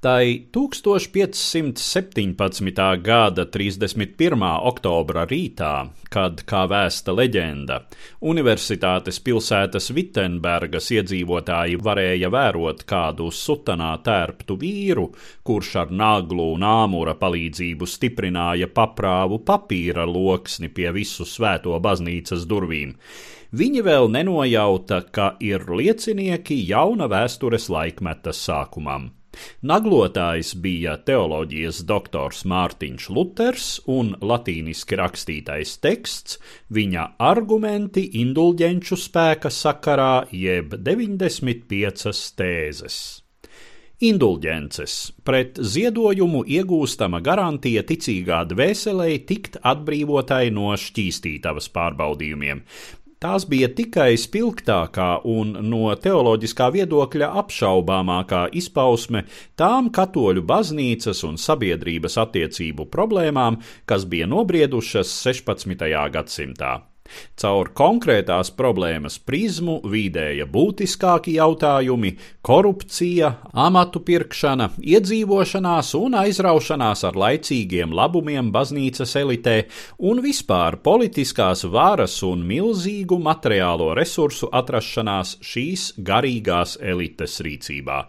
Tai 1517. gada 31. oktobra rītā, kad, kā vēsta leģenda, Universitātes pilsētas Vitsenbergas iedzīvotāji varēja vērot kādu sutanā tērptu vīru, kurš ar naglu un āmura palīdzību stiprināja paprāvu papīra loksni pie visu svēto baznīcas durvīm. Viņi vēl nenojauta, ka ir liecinieki jauna vēstures laikmeta sākumam. Naglotājs bija teoloģijas doktors Mārtiņš Luters un latīniski rakstītais teksts, viņa argumenti indulģenču spēka sakarā jeb 95 tēzes. Indulģences pret ziedojumu iegūstama garantija ticīgā dvēselē tikt atbrīvotai no šķīstītavas pārbaudījumiem, Tās bija tikai spilgtākā un no teoloģiskā viedokļa apšaubāmākā izpausme tām katoļu baznīcas un sabiedrības attiecību problēmām, kas bija nobriedušas 16. gadsimtā. Caur konkrētās problēmas prizmu vīdēja būtiskāki jautājumi - korupcija, amatu pirkšana, iedzīvošanās un aizraušanās ar laicīgiem labumiem baznīcas elitē un vispār politiskās varas un milzīgu materiālo resursu atrašanās šīs garīgās elites rīcībā.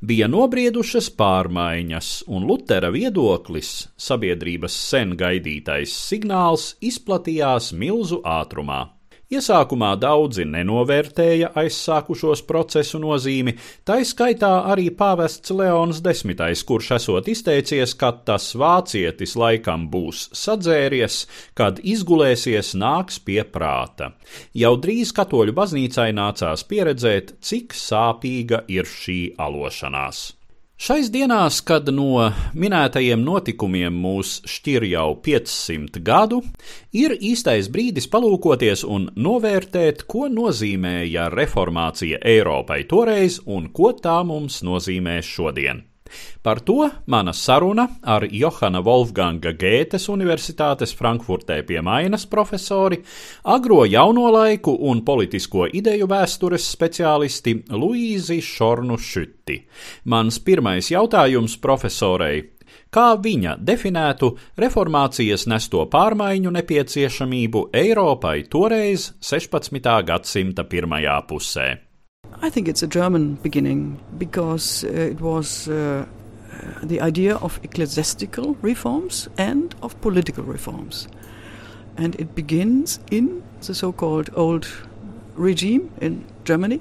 Bija nobriedušas pārmaiņas, un Lutera viedoklis, sabiedrības sen gaidītais signāls, izplatījās milzu ātrumā ātrumā. Iesākumā daudzi nenovērtēja aizsākušos procesu nozīmi, tā skaitā arī pāvests Leons X, kurš esot izteicies, ka tas vācietis laikam būs sadzēries, kad izgulēsies nāks pie prāta. Jau drīz katoļu baznīcai nācās pieredzēt, cik sāpīga ir šī alošanās. Šais dienās, kad no minētajiem notikumiem mūs šķir jau 500 gadu, ir īstais brīdis palūkoties un novērtēt, ko nozīmēja reformācija Eiropai toreiz un ko tā mums nozīmē šodien. Par to mana saruna ar Johana Wolfganga Gētes Universitātes Frankfurtē pie Mainas profesori, agro jauno laiku un politisko ideju vēstures speciālisti Luīzi Šornu Šutti. Mans pirmais jautājums profesorei kā viņa definētu reformācijas nesto pārmaiņu nepieciešamību Eiropai toreiz 16. gadsimta pirmajā pusē. I think it's a German beginning because uh, it was uh, the idea of ecclesiastical reforms and of political reforms. And it begins in the so called old regime in Germany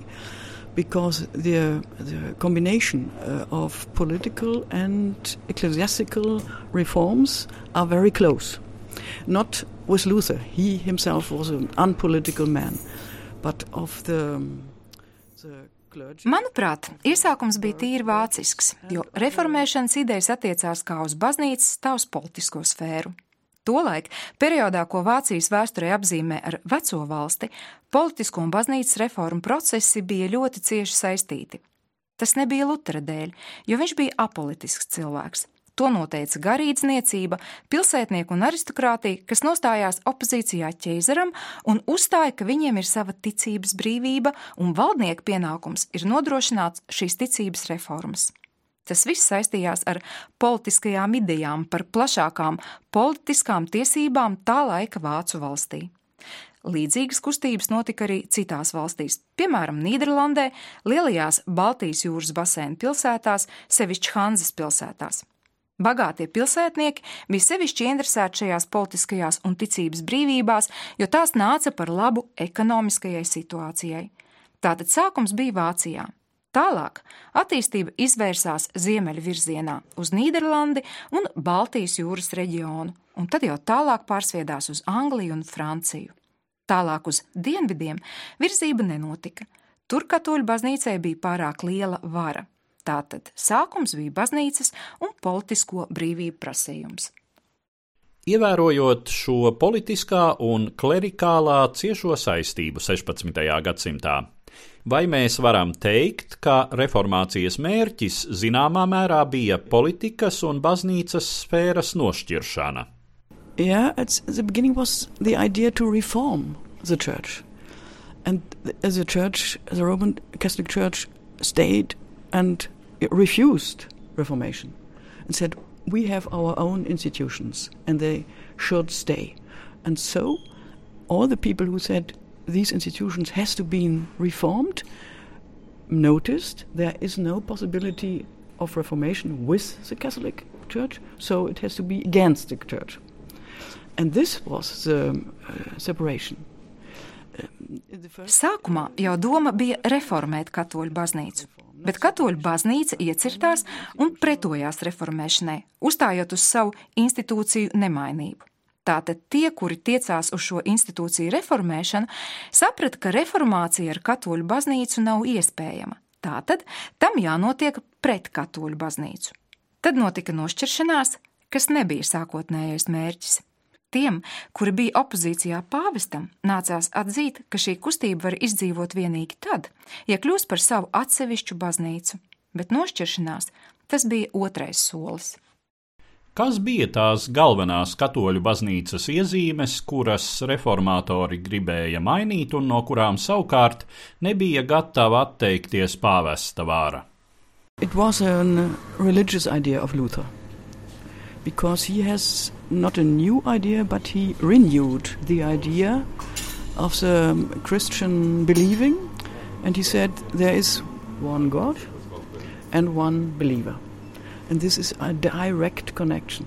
because the, the combination uh, of political and ecclesiastical reforms are very close. Not with Luther, he himself was an unpolitical man, but of the Manuprāt, iesākums bija tīri vācisks, jo reformēšanas idejas attiecās kā uz baznīcas, tā uz politisko sfēru. Tolaik, periodā, ko Vācijas vēsturē apzīmē ar veco valsti, politisko un baznīcas reformu procesi bija ļoti cieši saistīti. Tas nebija Lutera dēļ, jo viņš bija apolitisks cilvēks. To noteica garīdzniecība, pilsētnieku un aristokrātija, kas nostājās opozīcijā ķēzaram un uzstāja, ka viņiem ir sava ticības brīvība un valdnieku pienākums ir nodrošināt šīs ticības reformas. Tas viss saistījās ar politiskajām idejām par plašākām politiskām tiesībām tā laika Vācu valstī. Līdzīgas kustības notika arī citās valstīs, piemēram, Nīderlandē, lielajās Baltijas jūras basēna pilsētās, sevišķi Hanzas pilsētās. Bagātie pilsētnieki bija sevišķi interesēti šajās politiskajās un ticības brīvībās, jo tās nāca par labu ekonomiskajai situācijai. Tātad sākums bija Vācijā. Tālāk attīstība izvērsās ziemeļu virzienā uz Nīderlandi un Baltijas jūras reģionu, un tad jau tālāk pārsviedās uz Angliju un Franciju. Tālāk uz dienvidiem virzība nenotika. Tur katoļu baznīcai bija pārāk liela vara. Tātad sākums bija baznīcas un politisko brīvību prasījums. Ievērojot šo politiskā un klerikālā ciešo saistību 16. gadsimtā, Vai mēs varam teikt, ka reformācijas mērķis zināmā mērā bija politikas un baznīcas sfēras nošķiršana? Yeah, at the beginning was the idea to reform the church. And as a church, the Roman Catholic Church stayed and refused reformation and said, we have our own institutions and they should stay. And so all the people who said these institutions has to be reformed, noticed there is no possibility of reformation with the Catholic Church, so it has to be against the Church. And this was the uh, separation. Sākumā jau doma bija reformēt katoļu baznīcu, bet katoļu baznīca iecirtās un pretojās reformēšanai, uzstājot uz savu institūciju nemainību. Tātad tie, kuri tiecās uz šo institūciju reformēšanu, saprata, ka reformācija ar katoļu baznīcu nav iespējama. Tātad tam jānotiek pret katoļu baznīcu. Tad notika nošķiršanās, kas nebija sākotnējais mērķis. Tiem, kuri bija opozīcijā pāvestam, nācās atzīt, ka šī kustība var izdzīvot tikai tad, ja kļūs par savu atsevišķu baznīcu, bet nošķiršanās tas bija otrais solis. Kas bija tās galvenās katoļu baznīcas iezīmes, kuras reformatori gribēja mainīt un no kurām savukārt nebija gatava atteikties pāvesta vāra? It was a religious idea of Luther. Because he has not a new idea, but he renewed the idea of the Christian believing, and he said there is one God and one believer. And this is a direct connection.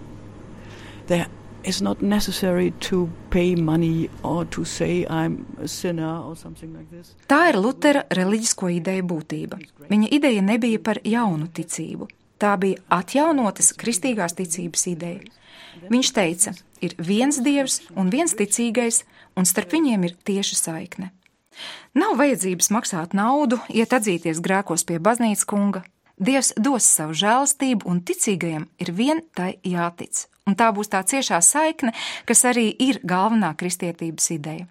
There is not necessary to pay money or to say I'm a sinner or something like this. Tā ir Lutera reliģisko ideju būtība. Viņa ideja nebija par jaunu ticību. Tā bija atjaunotas kristīgās ticības ideja. Viņš teica, ir viens dievs un viens ticīgais, un starp viņiem ir tieša saikne. Nav vajadzības maksāt naudu, iet atzīties grēkos pie baznīcas kunga, Dievs dos savu žēlastību, un ticīgajam ir vien tai jātic. Un tā būs tā ciešā saikne, kas arī ir galvenā kristietības ideja.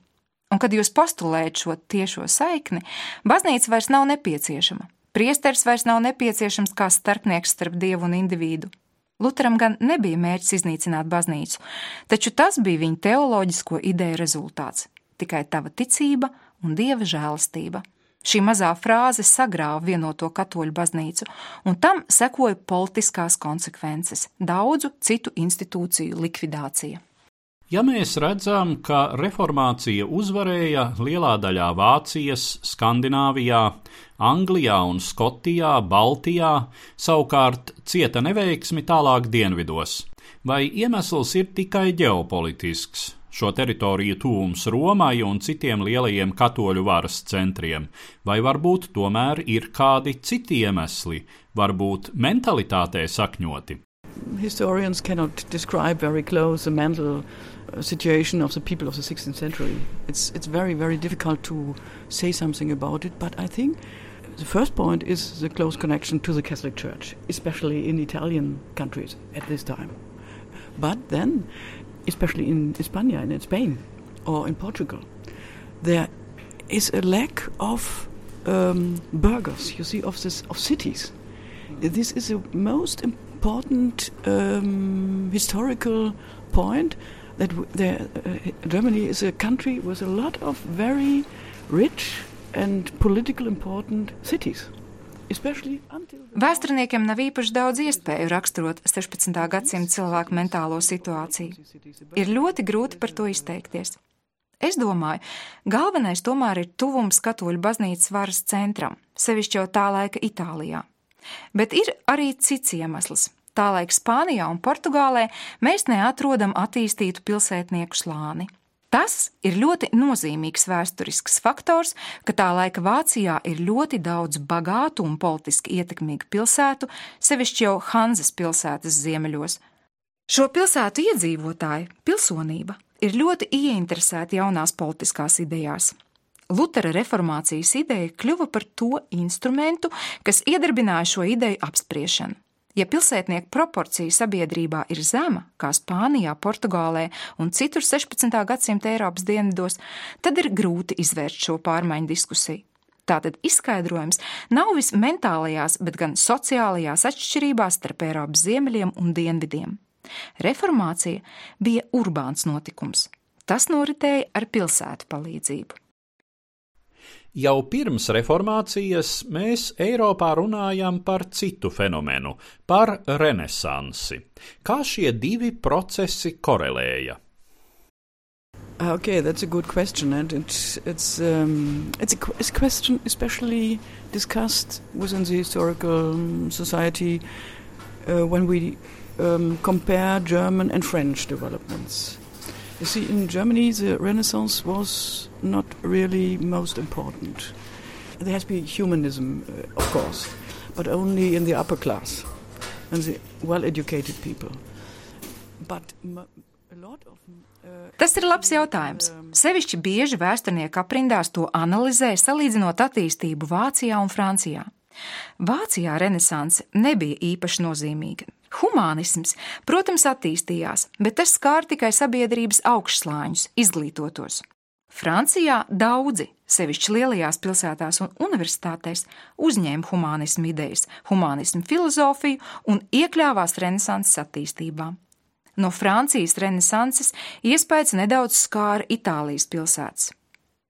Un kad jūs postulējat šo tiešo saikni, baznīca vairs nav nepieciešama. Priesteris vairs nav nepieciešams kā starpnieks starp dievu un individu. Lutheram gan nebija mērķis iznīcināt baznīcu, taču tas bija viņa teoloģisko ideju rezultāts - tikai tava ticība un dieva žēlastība. Šī mazā frāze sagrāva vienoto katoļu baznīcu, un tam sekoja politiskās konsekvences - daudzu citu institūciju likvidācija. Ja mēs redzam, ka reformācija uzvarēja lielā daļā Vācijas, Skandināvijā, Anglijā un Skotijā, Baltijā, savukārt cieta neveiksmi tālāk dienvidos, vai iemesls ir tikai ģeopolitisks? šo teritoriju tūms Romai un citiem lielajiem katoļu varas centriem, vai varbūt tomēr ir kādi citi iemesli, varbūt mentalitātē sakņoti. Historians cannot describe very close the mental uh, situation of the people of the 16th century. It's, it's very, very difficult to say something about it, but I think the first point is the close connection to the Catholic Church, especially in Italian countries at this time. But then especially in España and in Spain or in Portugal, there is a lack of um, burgers, you see, of, this, of cities. This is the most important um, historical point that there, uh, Germany is a country with a lot of very rich and political important cities. Vēsturniekiem nav īpaši daudz iespēju raksturot 16. gadsimta cilvēku mentālo situāciju. Ir ļoti grūti par to izteikties. Es domāju, galvenais tomēr ir tuvums katoļu baznīcas varas centram, sevišķi jau tā laika Itālijā. Bet ir arī cits iemesls. Tā laika Spānijā un Portugālē mēs neatrodam attīstītu pilsētnieku slāni. Tas ir ļoti nozīmīgs vēsturisks faktors, ka tā laika Vācijā ir ļoti daudz bagātu un politiski ietekmīgu pilsētu, sevišķi jau Hanzas pilsētas ziemeļos. Šo pilsētu iedzīvotāji, pilsonība, ir ļoti ieinteresēti jaunās politiskās idejās. Lutera reformācijas ideja kļuva par to instrumentu, kas iedarbināja šo ideju apspriešanu. Ja pilsētnieku proporcija sabiedrībā ir zema, kā Spānijā, Portugālē un citur 16. gadsimta Eiropas dienvidos, tad ir grūti izvērst šo pārmaiņu diskusiju. Tātad izskaidrojums nav vis mentālajās, bet gan sociālajās atšķirībās starp Eiropas ziemeļiem un dienvidiem. Reformācija bija urbāns notikums. Tas noritēja ar pilsētu palīdzību. Jau pirms reformācijas mēs Eiropā runājam par citu fenomenu, par renesansi. Kā šie divi procesi korelēja? Okay, that's a good question, and it's it's um, it's, a, it's a question especially discussed within the historical um, society uh, when we um, compare German and French developments. You see, in Germany, the Renaissance was not really most important. There has been humanism, uh, of course, but only in the upper class and the well educated people. But a lot of. Uh, Tas ir labs jautājums. Sevišķi bieži vēsturnieki aprindās to analizē, salīdzinot attīstību Vācijā un Francijā. Vācijā renesanse nebija īpaši nozīmīga. Humānisms, protams, attīstījās, bet tas skāra tikai sabiedrības augšslāņus, izglītotos. Francijā daudzi, sevišķi lielajās pilsētās un universitātēs, uzņēma humānismu idejas, humānismu filozofiju un iekļāvās renesanses attīstībā. No Francijas renesanses iespējas nedaudz skāra Itālijas pilsētas.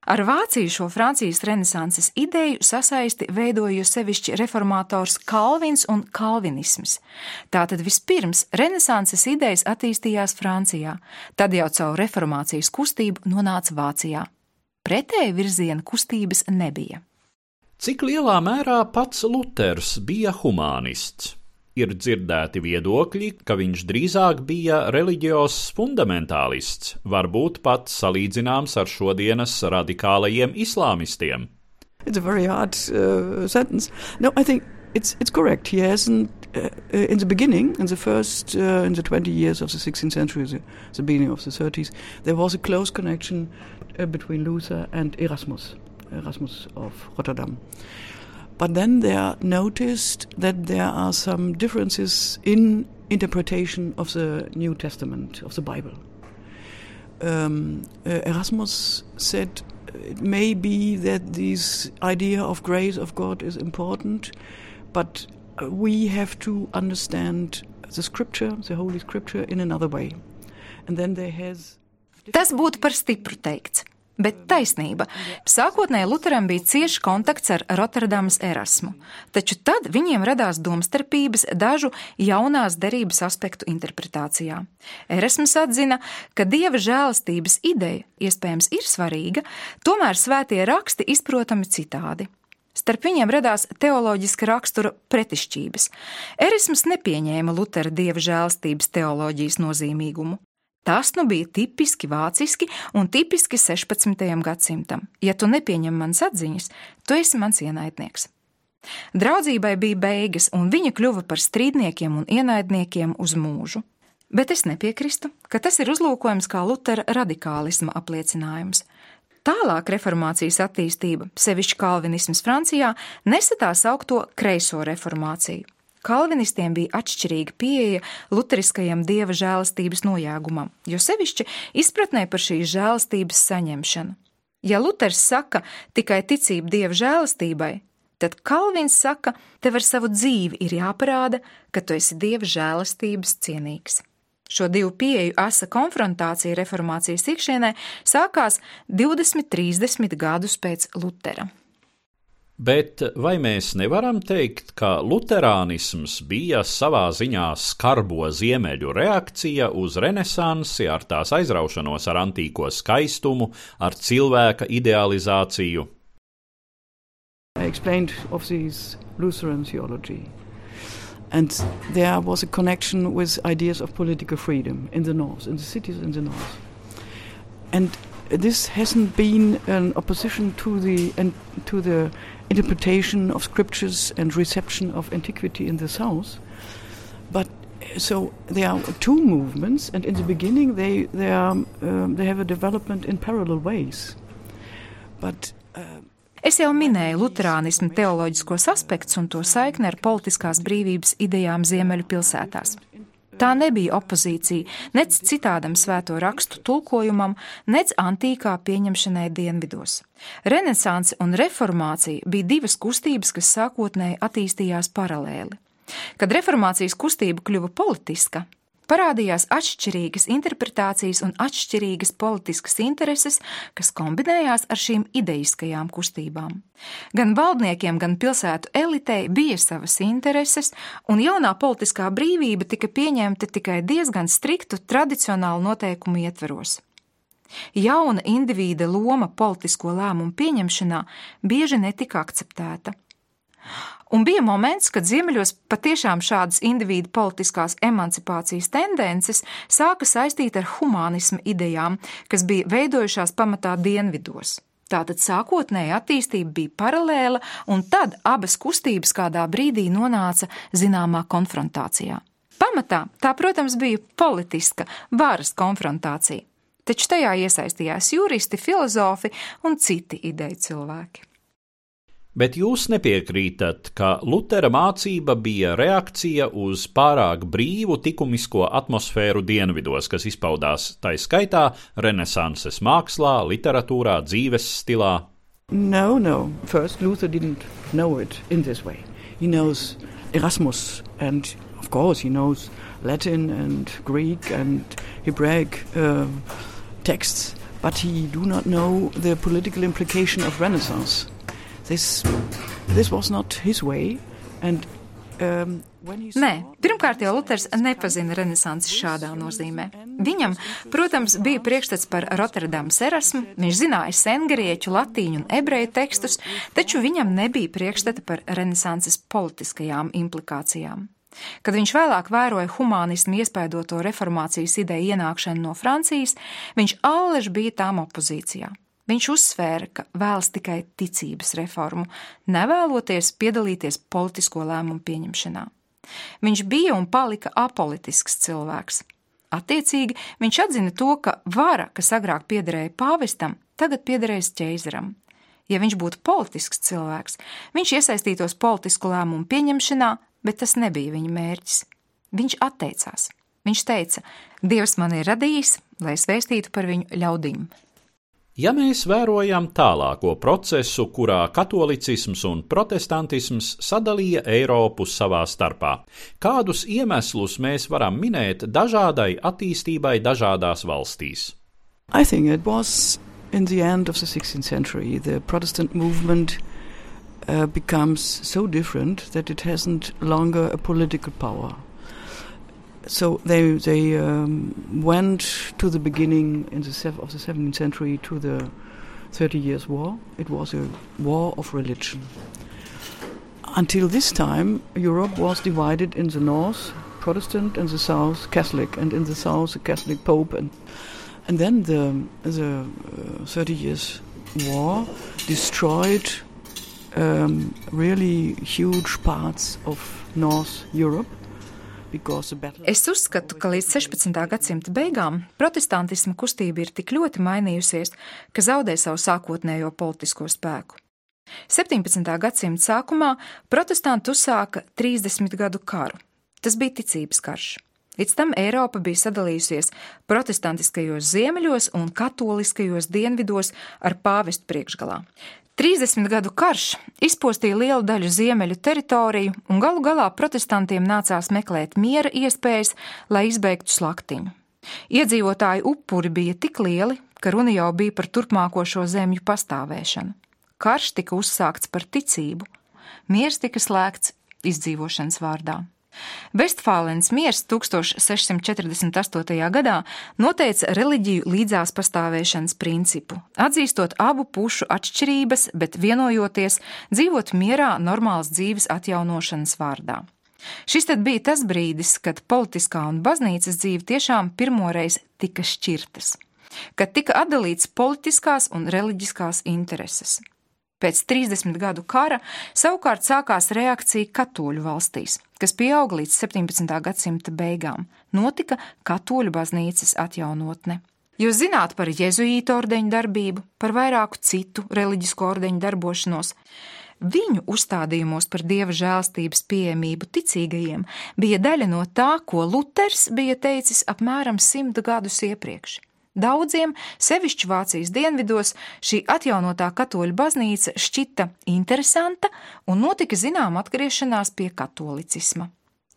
Ar Vāciju šo Francijas renesanses ideju sasaisti veidoja sevišķi reformators Kalvins un kalvinisms. Tātad vispirms renesanses idejas attīstījās Francijā, tad jau caur reformācijas kustību nonāca Vācijā. Pretēji virziena kustības nebija. Cik lielā mērā pats Luters bija humanists? Ir dzirdēti viedokļi, ka viņš drīzāk bija reliģijos fundamentālists, varbūt pat salīdzināms ar šodienas radikālajiem islāmistiem. It's a very hard uh, sentence. No, I think it's it's correct. He hasn't. Uh, in the beginning, in the first, uh, in the 20 years of the 16th century, the, the beginning of the 30s, there was a close connection uh, between Luther and Erasmus, Erasmus of Rotterdam. But then they are noticed that there are some differences in interpretation of the New Testament, of the Bible. Um, uh, Erasmus said it may be that this idea of grace of God is important, but we have to understand the scripture, the Holy Scripture, in another way. And then there has. Tas būtu par stipru teikts. Bet taisnība. Sākotnēji Lutheram bija cieši kontakts ar Rotterdamas Erasmu, taču tad viņiem radās domstarpības dažu jaunās derības aspektu interpretācijā. Erasms atzina, ka dieva žēlastības ideja iespējams ir svarīga, tomēr svētie raksti izprotami citādi. Starp viņiem radās teoloģiska rakstura pretišķības. Erisms nepieņēma Lutera dieva žēlastības teoloģijas nozīmīgumu. Tas nu bija tipiski vāciski un tipiski 16. gadsimtam. Ja tu nepieņem manas atziņas, tu esi mans ienaidnieks. Draudzībai bija beigas, un viņa kļuva par strīdniekiem un ienaidniekiem uz mūžu. Bet es nepiekrītu, ka tas ir uzlūkojams kā Lutera radikālisma apliecinājums. Tālāk reformācijas attīstība, sevišķi kalvinisms Francijā, nesa tā saukto kreiso reformāciju. Kalvinistiem bija atšķirīga pieeja luteriskajam dieva žēlastības nojāgumam, jo sevišķi izpratnē par šīs žēlastības saņemšanu. Ja Luters saka tikai ticība dieva žēlastībai, tad Kalvins saka, tev ar savu dzīvi ir jāparāda, ka tu esi dieva žēlastības cienīgs. Šo divu pieeju asa konfrontācija reformācijas iekšienē sākās 20-30 gadus pēc Lutera. Bet vai mēs nevaram teikt, ka luterānisms bija savā ziņā skarbo ziemeļu reakcija uz renesansi ar tās aizraušanos ar antīko skaistumu, ar cilvēka idealizāciju? Explained of these Lutheran theology. And there was a connection with ideas of political freedom in the north, in the cities in the north. and this hasn't been an opposition to the and to the interpretation of scriptures and reception of antiquity in the south, but so there are two movements, and in the beginning they they are um, they have a development in parallel ways, but. Uh, Es jau minēju luterānismu teoloģiskos aspektus un to saikni ar politiskās brīvības idejām Ziemeļu pilsētās. Tā nebija opozīcija nec citādam svēto rakstu tulkojumam, nec antīkā pieņemšanai dienvidos. Renesanse un reformācija bija divas kustības, kas sākotnēji attīstījās paralēli. Kad reformācijas kustība kļuva politiska, parādījās atšķirīgas interpretācijas un atšķirīgas politiskas intereses, kas kombinējās ar šīm ideiskajām kustībām. Gan valdniekiem, gan pilsētu elitei bija savas intereses, un jaunā politiskā brīvība tika pieņemta tikai diezgan striktu tradicionālu noteikumu ietveros. Jauna indivīda loma politisko lēmumu pieņemšanā bieži netika akceptēta. Un bija moments, kad ziemeļos patiešām šādas individu politiskās emancipācijas tendences sāka saistīt ar humanismu idejām, kas bija veidojušās pamatā dienvidos. Tātad sākotnēji attīstība bija paralēla, un tad abas kustības kādā brīdī nonāca zināmā konfrontācijā. Pamatā tā, protams, bija politiska varas konfrontācija, taču tajā iesaistījās juristi, filozofi un citi ideju cilvēki. Bet jūs nepiekrītat, ka Lutera mācība bija reakcija uz pārāk brīvu likumisko atmosfēru dienvidos, kas izpaudās tā skaitā Renesanses mākslā, literatūrā, dzīves stilā. No, no. First, Luther didn't know it in this way. He knows Erasmus, and of course, he knows Latin and Greek and Hebraic uh, texts, but he do not know the political implication of Renaissance. This, this was not his way, and Um, Nē, pirmkārt jau Luters nepazina renesansi šādā nozīmē. Viņam, protams, bija priekšstats par Rotterdamas erasmu, viņš zināja sengrieķu, latīņu un ebreju tekstus, taču viņam nebija priekšstata par renesanses politiskajām implikācijām. Kad viņš vēlāk vēroja humanismu iespaidoto reformācijas ideju ienākšanu no Francijas, viņš allež bija tām opozīcijā. Viņš uzsvēra, ka vēlas tikai ticības reformu, nevēloties piedalīties politisko lēmumu pieņemšanā. Viņš bija un palika apolitisks cilvēks. Attiecīgi, viņš atzina to, ka vara, kas agrāk piederēja pāvestam, tagad piederēs ķeizaram. Ja viņš būtu politisks cilvēks, viņš iesaistītos politisku lēmumu pieņemšanā, bet tas nebija viņa mērķis. Viņš atteicās. Viņš teica: Dievs man ir radījis, lai es vēstītu par viņu ļaudīm. Ja mēs vērojam tālāko procesu, kurā katolicisms un protestantisms sadalīja Eiropu savā starpā, kādus iemeslus mēs varam minēt dažādai attīstībai dažādās valstīs? I think it was in the end of the 16th century the Protestant movement uh, becomes so different that it hasn't longer a political power. So they they um, went to the beginning in the of the 17th century to the Thirty Years' War. It was a war of religion. Until this time, Europe was divided in the north, Protestant, and the south, Catholic, and in the south, the Catholic Pope, and and then the the uh, Thirty Years' War destroyed um, really huge parts of North Europe Es uzskatu, ka līdz 16. gadsimta beigām protestantisma kustība ir tik ļoti mainījusies, ka zaudē savu sākotnējo politisko spēku. 17. gadsimta sākumā protestanti uzsāka 30 gadu karu. Tas bija ticības karš. Līdz tam Eiropa bija sadalījusies protestantiskajos ziemeļos un katoliskajos dienvidos ar pāvestu priekšgalā. 30 gadu karš izpostīja lielu daļu ziemeļu teritoriju, un galu galā protestantiem nācās meklēt miera iespējas, lai izbeigtu slaktiņu. Iedzīvotāju upuri bija tik lieli, ka runa jau bija par turpmāko šo zemju pastāvēšanu. Karš tika uzsākts par ticību, miers tika slēgts izdzīvošanas vārdā. Vestfālens miers 1648. gadā noteica reliģiju līdzās pastāvēšanas principu, atzīstot abu pušu atšķirības, bet vienojoties dzīvot mierā normālas dzīves atjaunošanas vārdā. Šis tad bija tas brīdis, kad politiskā un baznīcas dzīve tiešām pirmoreiz tika šķirtas. kad tika atdalīts politiskās un reliģiskās intereses. Pēc 30 gadu kara savukārt sākās reakcija katoļu valstīs, kas pieauga līdz 17. gadsimta beigām. Notika katoļu baznīcas atjaunotne. Jūs zināt par jēzuītu ordeņu darbību, par vairāku citu reliģisku ordeņu darbošanos. Viņu uzstādījumos par dieva žēlstības pieejamību ticīgajiem bija daļa no tā, ko Luters bija teicis apmēram simtu gadus iepriekš. Daudziem, sevišķi Vācijas dienvidos, šī atjaunotā katoļu baznīca šķita interesanta un notika zinām atgriešanās pie katolicisma.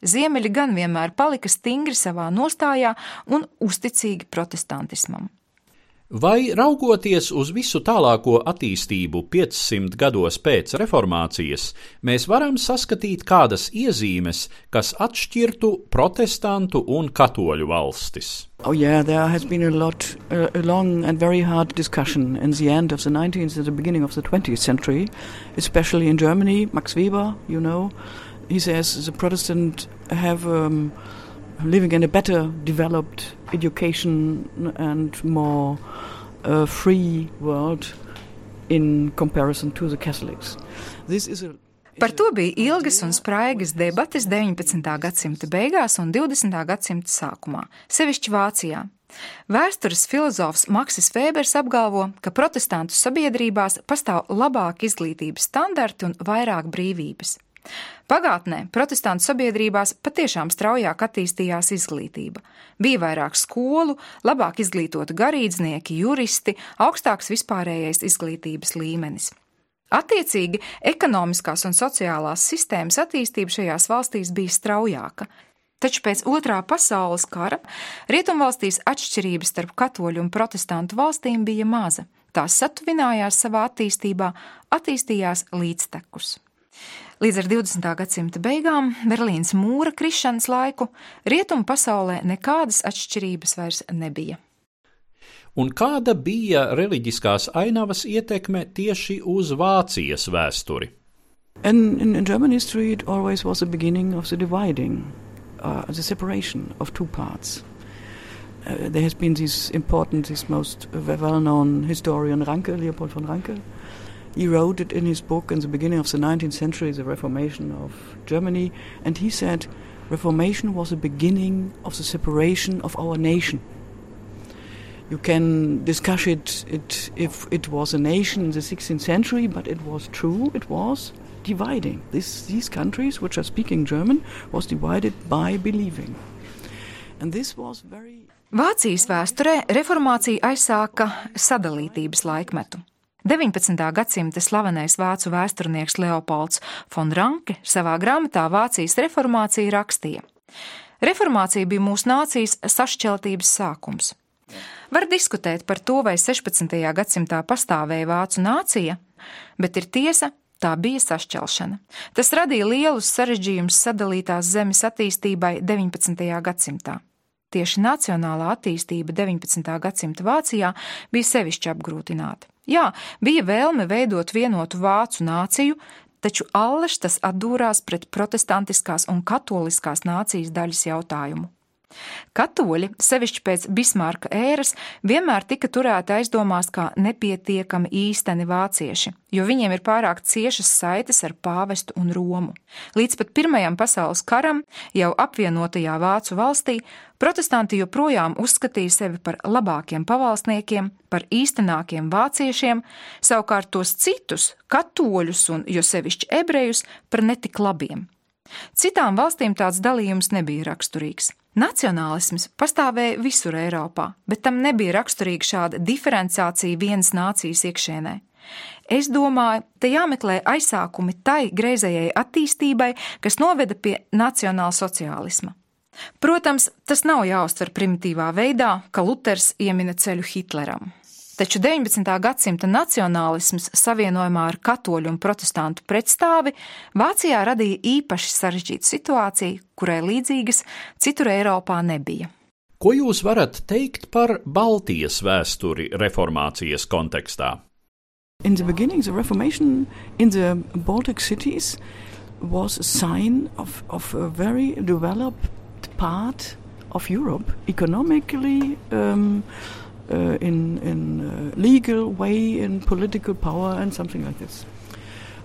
Ziemeļi gan vienmēr palika stingri savā nostājā un uzticīgi protestantismam. Vai raugoties uz visu tālāko attīstību 500 gados pēc reformācijas, mēs varam saskatīt kādas iezīmes, kas atšķirtu protestantu un katoļu valstis? Oh, yeah, there has been a lot, uh, a long and very hard discussion in the end of the 19th and the beginning of the 20th century, especially in Germany. Max Weber, you know, he says the Protestant have. Um, living in a better developed education and more uh, free world in comparison to the Catholics. This is a Par to bija ilgas un spraigas debates 19. gadsimta beigās un 20. gadsimta sākumā, sevišķi Vācijā. Vēstures filozofs Maksis Fēbers apgalvo, ka protestantu sabiedrībās pastāv labāki izglītības standarti un vairāk brīvības. Pagātnē protestantu sabiedrībās patiešām straujāk attīstījās izglītība. Bija vairāk skolu, labāk izglītoti garīdznieki, juristi, augstāks vispārējais izglītības līmenis. Attiecīgi, ekonomiskās un sociālās sistēmas attīstība šajās valstīs bija straujāka. Taču pēc otrā pasaules kara rietumvalstīs atšķirības starp katoļu un protestantu valstīm bija maza. Tās satuvinājās savā attīstībā, attīstījās līdztekus. Līdz ar 20. gadsimta beigām, Berlīnas mūra krišanas laiku, rietumu pasaulē nekādas atšķirības vairs nebija. Un kāda bija reliģiskās ainavas ietekme tieši uz Vācijas vēsturi? And in, in German history, it always was the beginning of the dividing, uh, the separation of two parts. Uh, there has been this important, this most well-known historian Ranke, Leopold von Ranke, He wrote it in his book in the beginning of the 19th century, The Reformation of Germany, and he said Reformation was the beginning of the separation of our nation. You can discuss it, it if it was a nation in the 16th century, but it was true, it was dividing. This, these countries, which are speaking German, was divided by believing. And this was very Vācijas vēsturē reformācija aizsāka sadalītības laikmetu. 19. gadsimta slavenais vācu vēsturnieks Leopolds von Ranke savā grāmatā Vācijas reformācija rakstīja: Reformācija bija mūsu nācijas sašķeltības sākums. Var diskutēt par to, vai 16. gadsimtā pastāvēja vācu nācija, bet ir tiesa, tā bija sašķelšana. Tas radīja lielus sarežģījumus sadalītās zemes attīstībai 19. gadsimtā. Tieši nacionālā attīstība 19. gadsimta Vācijā bija sevišķi apgrūtināta. Jā, bija vēlme veidot vienotu vācu nāciju, taču Alleš tas atdūrās pret protestantiskās un katoliskās nācijas daļas jautājumu. Katoļi, sevišķi pēc Bismarka ēras, vienmēr tika turēti aizdomās kā nepietiekami īsteni vācieši, jo viņiem ir pārāk ciešas saites ar pāvestu un Romu. Līdz pat Pirmajam pasaules karam, jau apvienotajā Vācu valstī, protestanti joprojām uzskatīja sevi par labākiem pavalsniekiem, par īstenākiem vāciešiem, savukārt tos citus, katoļus un jo sevišķi ebrejus, par netik labiem. Citām valstīm tāds dalījums nebija raksturīgs. Nacionālisms pastāvēja visur Eiropā, bet tam nebija raksturīga šāda diferenciācija vienas nācijas iekšienē. Es domāju, te jāmeklē aizsākumi tai greizējai attīstībai, kas noveda pie nacionāla sociālisma. Protams, tas nav jāuztver primitīvā veidā, ka Luters iemina ceļu Hitleram. Taču 19. gadsimta nacionālisms savienojumā ar katoļu un protestantu pretstāvi Vācijā radīja īpaši sarežģītu situāciju, kurai līdzīgas citur Eiropā nebija. Ko jūs varat teikt par Baltijas vēsturi reformācijas kontekstā? In the beginning, the Reformation in the Baltic cities was a sign of, of a very developed part of Europe, economically, um, in in uh, legal way, in political power, and something like this.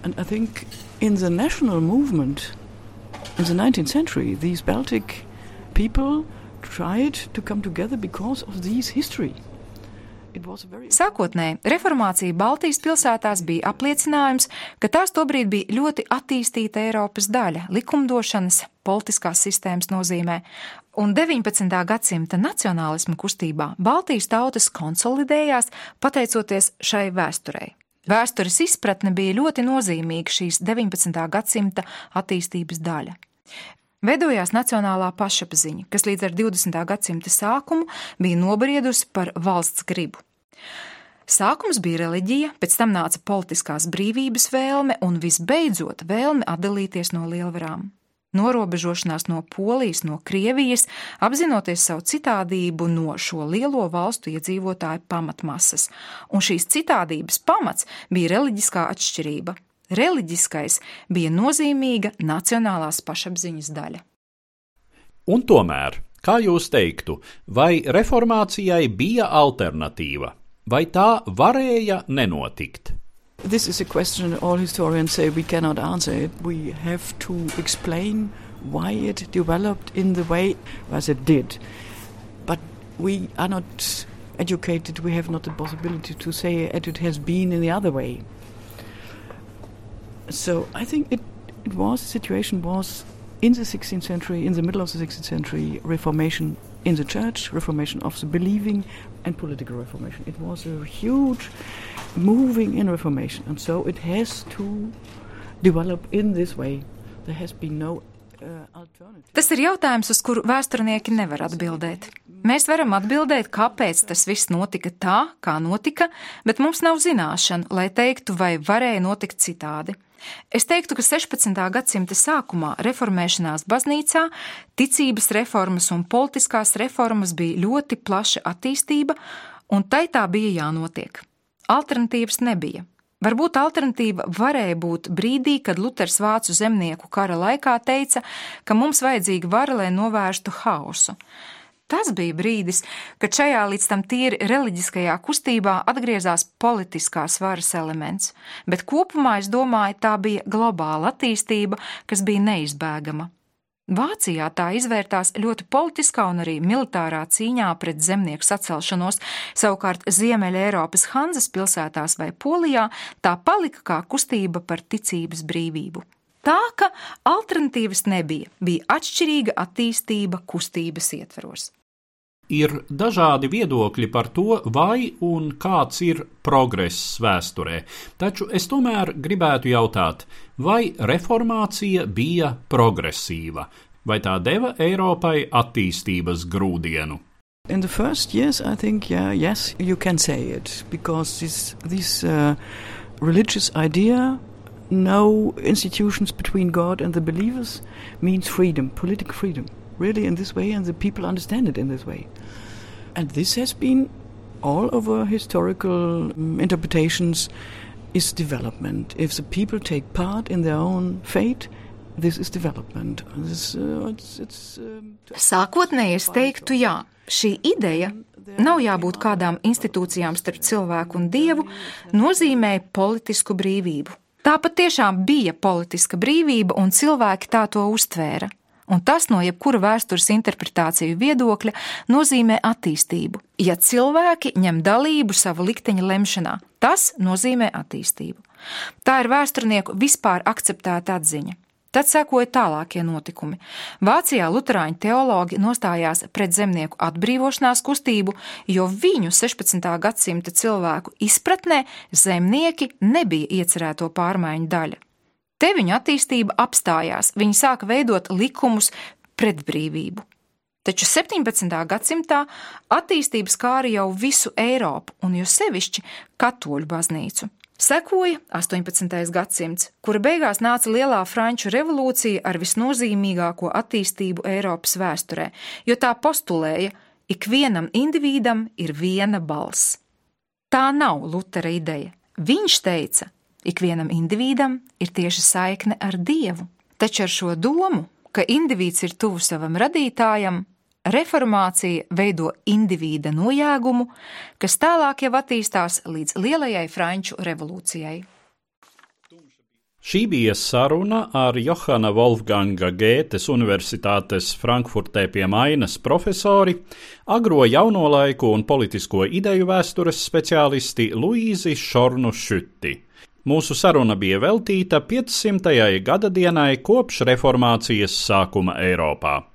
And I think in the national movement in the 19th century, these Baltic people tried to come together because of this history. Sākotnēji reformācija Baltijas pilsētās bija apliecinājums, ka tās tobrīd bija ļoti attīstīta Eiropas daļa likumdošanas, politiskās sistēmas nozīmē, un 19. gadsimta nacionālisma kustībā Baltijas tautas konsolidējās pateicoties šai vēsturei. Vēstures izpratne bija ļoti nozīmīga šīs 19. gadsimta attīstības daļa. Veidojās nacionālā pašapziņa, kas līdz ar 20. gadsimta sākumu bija nobriedusi par valsts gribu. Sākums bija reliģija, pēc tam nāca politiskās brīvības vēlme un visbeidzot vēlme atdalīties no lielvarām. Norobežošanās no Polijas, no Krievijas, apzinoties savu citādību no šo lielo valstu iedzīvotāju pamatmasas, un šīs citādības pamats bija reliģiskā atšķirība, reliģiskais bija nozīmīga nacionālās pašapziņas daļa. Un tomēr, kā jūs teiktu, vai reformācijai bija alternatīva, vai tā varēja nenotikt? This is a question all historians say we cannot answer it. We have to explain why it developed in the way as it did. But we are not educated, we have not the possibility to say it has been in the other way. So I think it, it was, the situation was in the 16th century, in the middle of the 16th century, Reformation in the church, Reformation of the believing, and political Reformation. It was a huge moving in Reformation, and so it has to develop in this way. There has been no Tas ir jautājums, uz kuru vēsturnieki nevar atbildēt. Mēs varam atbildēt, kāpēc tas viss notika tā, kā notika, bet mums nav zināšana, lai teiktu, vai varēja notikt citādi. Es teiktu, ka 16. gadsimta sākumā reformēšanās baznīcā ticības reformas un politiskās reformas bija ļoti plaša attīstība, un tai tā bija jānotiek. Alternatīvas nebija. Varbūt alternatīva varēja būt brīdī, kad Luters vācu zemnieku kara laikā teica, ka mums vajadzīga vara, lai novērstu haosu. Tas bija brīdis, kad šajā līdz tam tīri reliģiskajā kustībā atgriezās politiskās varas elements, bet kopumā es domāju, tā bija globāla attīstība, kas bija neizbēgama. Vācijā tā izvērtās ļoti politiskā un arī militārā cīņā pret zemnieku sacelšanos, savukārt Ziemeļa Eiropas Hanzas pilsētās vai Polijā tā palika kā kustība par ticības brīvību. Tā ka alternatīvas nebija, bija atšķirīga attīstība kustības ietveros. Ir dažādi viedokļi par to, vai un kāds ir progress vēsturē, taču es tomēr gribētu jautāt, vai reformācija bija progresīva, vai tā deva Eiropai attīstības grūdienu. In the first years, I think, yeah, yes, you can say it, because this, this uh, religious idea no institutions between God and the believers means freedom, political freedom, really in this way, and the people understand it in this way. And this has been all over historical um, interpretations is development. If the people take part in their own fate, this is development. This, uh, it's, it's, um, Sākotnēji es teiktu, jā, šī ideja nav jābūt kādām institūcijām starp cilvēku un dievu, nozīmē politisku brīvību. Tā patiešām bija politiska brīvība, un cilvēki tā to uztvēra. Un tas no jebkura vēstures interpretāciju viedokļa nozīmē attīstību. Ja cilvēki ņem dalību savu likteņa lemšanā, tas nozīmē attīstību. Tā ir vēsturnieku vispār akceptēta atziņa. Tad sekoja tālākie notikumi. Vācijā luterāņu teologi nostājās pret zemnieku atbrīvošanās kustību, jo viņu 16. gadsimta cilvēku izpratnē zemnieki nebija iecerēto pārmaiņu daļa. Te viņu attīstība apstājās, viņi sāka veidot likumus pret brīvību. Taču 17. gadsimtā attīstības kāra jau visu Eiropu, un jo sevišķi katoļu baznīcu. Sekoja 18. gadsimts, kura beigās nāca lielā franču revolūcija ar visnozīmīgāko attīstību Eiropas vēsturē, jo tā postulēja, ikvienam individam ir viena balss. Tā nav Lutera ideja. Viņš teica, ikvienam individam ir tieši saikne ar Dievu, taču ar šo domu, ka indivīds ir tuvu savam radītājam, reformācija veido indivīda nojēgumu, kas tālāk jau attīstās līdz lielajai Franču revolūcijai. Šī bija saruna ar Johana Wolfganga Gētes Universitātes Frankfurtē pie Mainas profesori, agro jauno laiku un politisko ideju vēstures speciālisti Luīzi Šornu Šuti. Mūsu saruna bija veltīta 500. gada dienai kopš reformācijas sākuma Eiropā.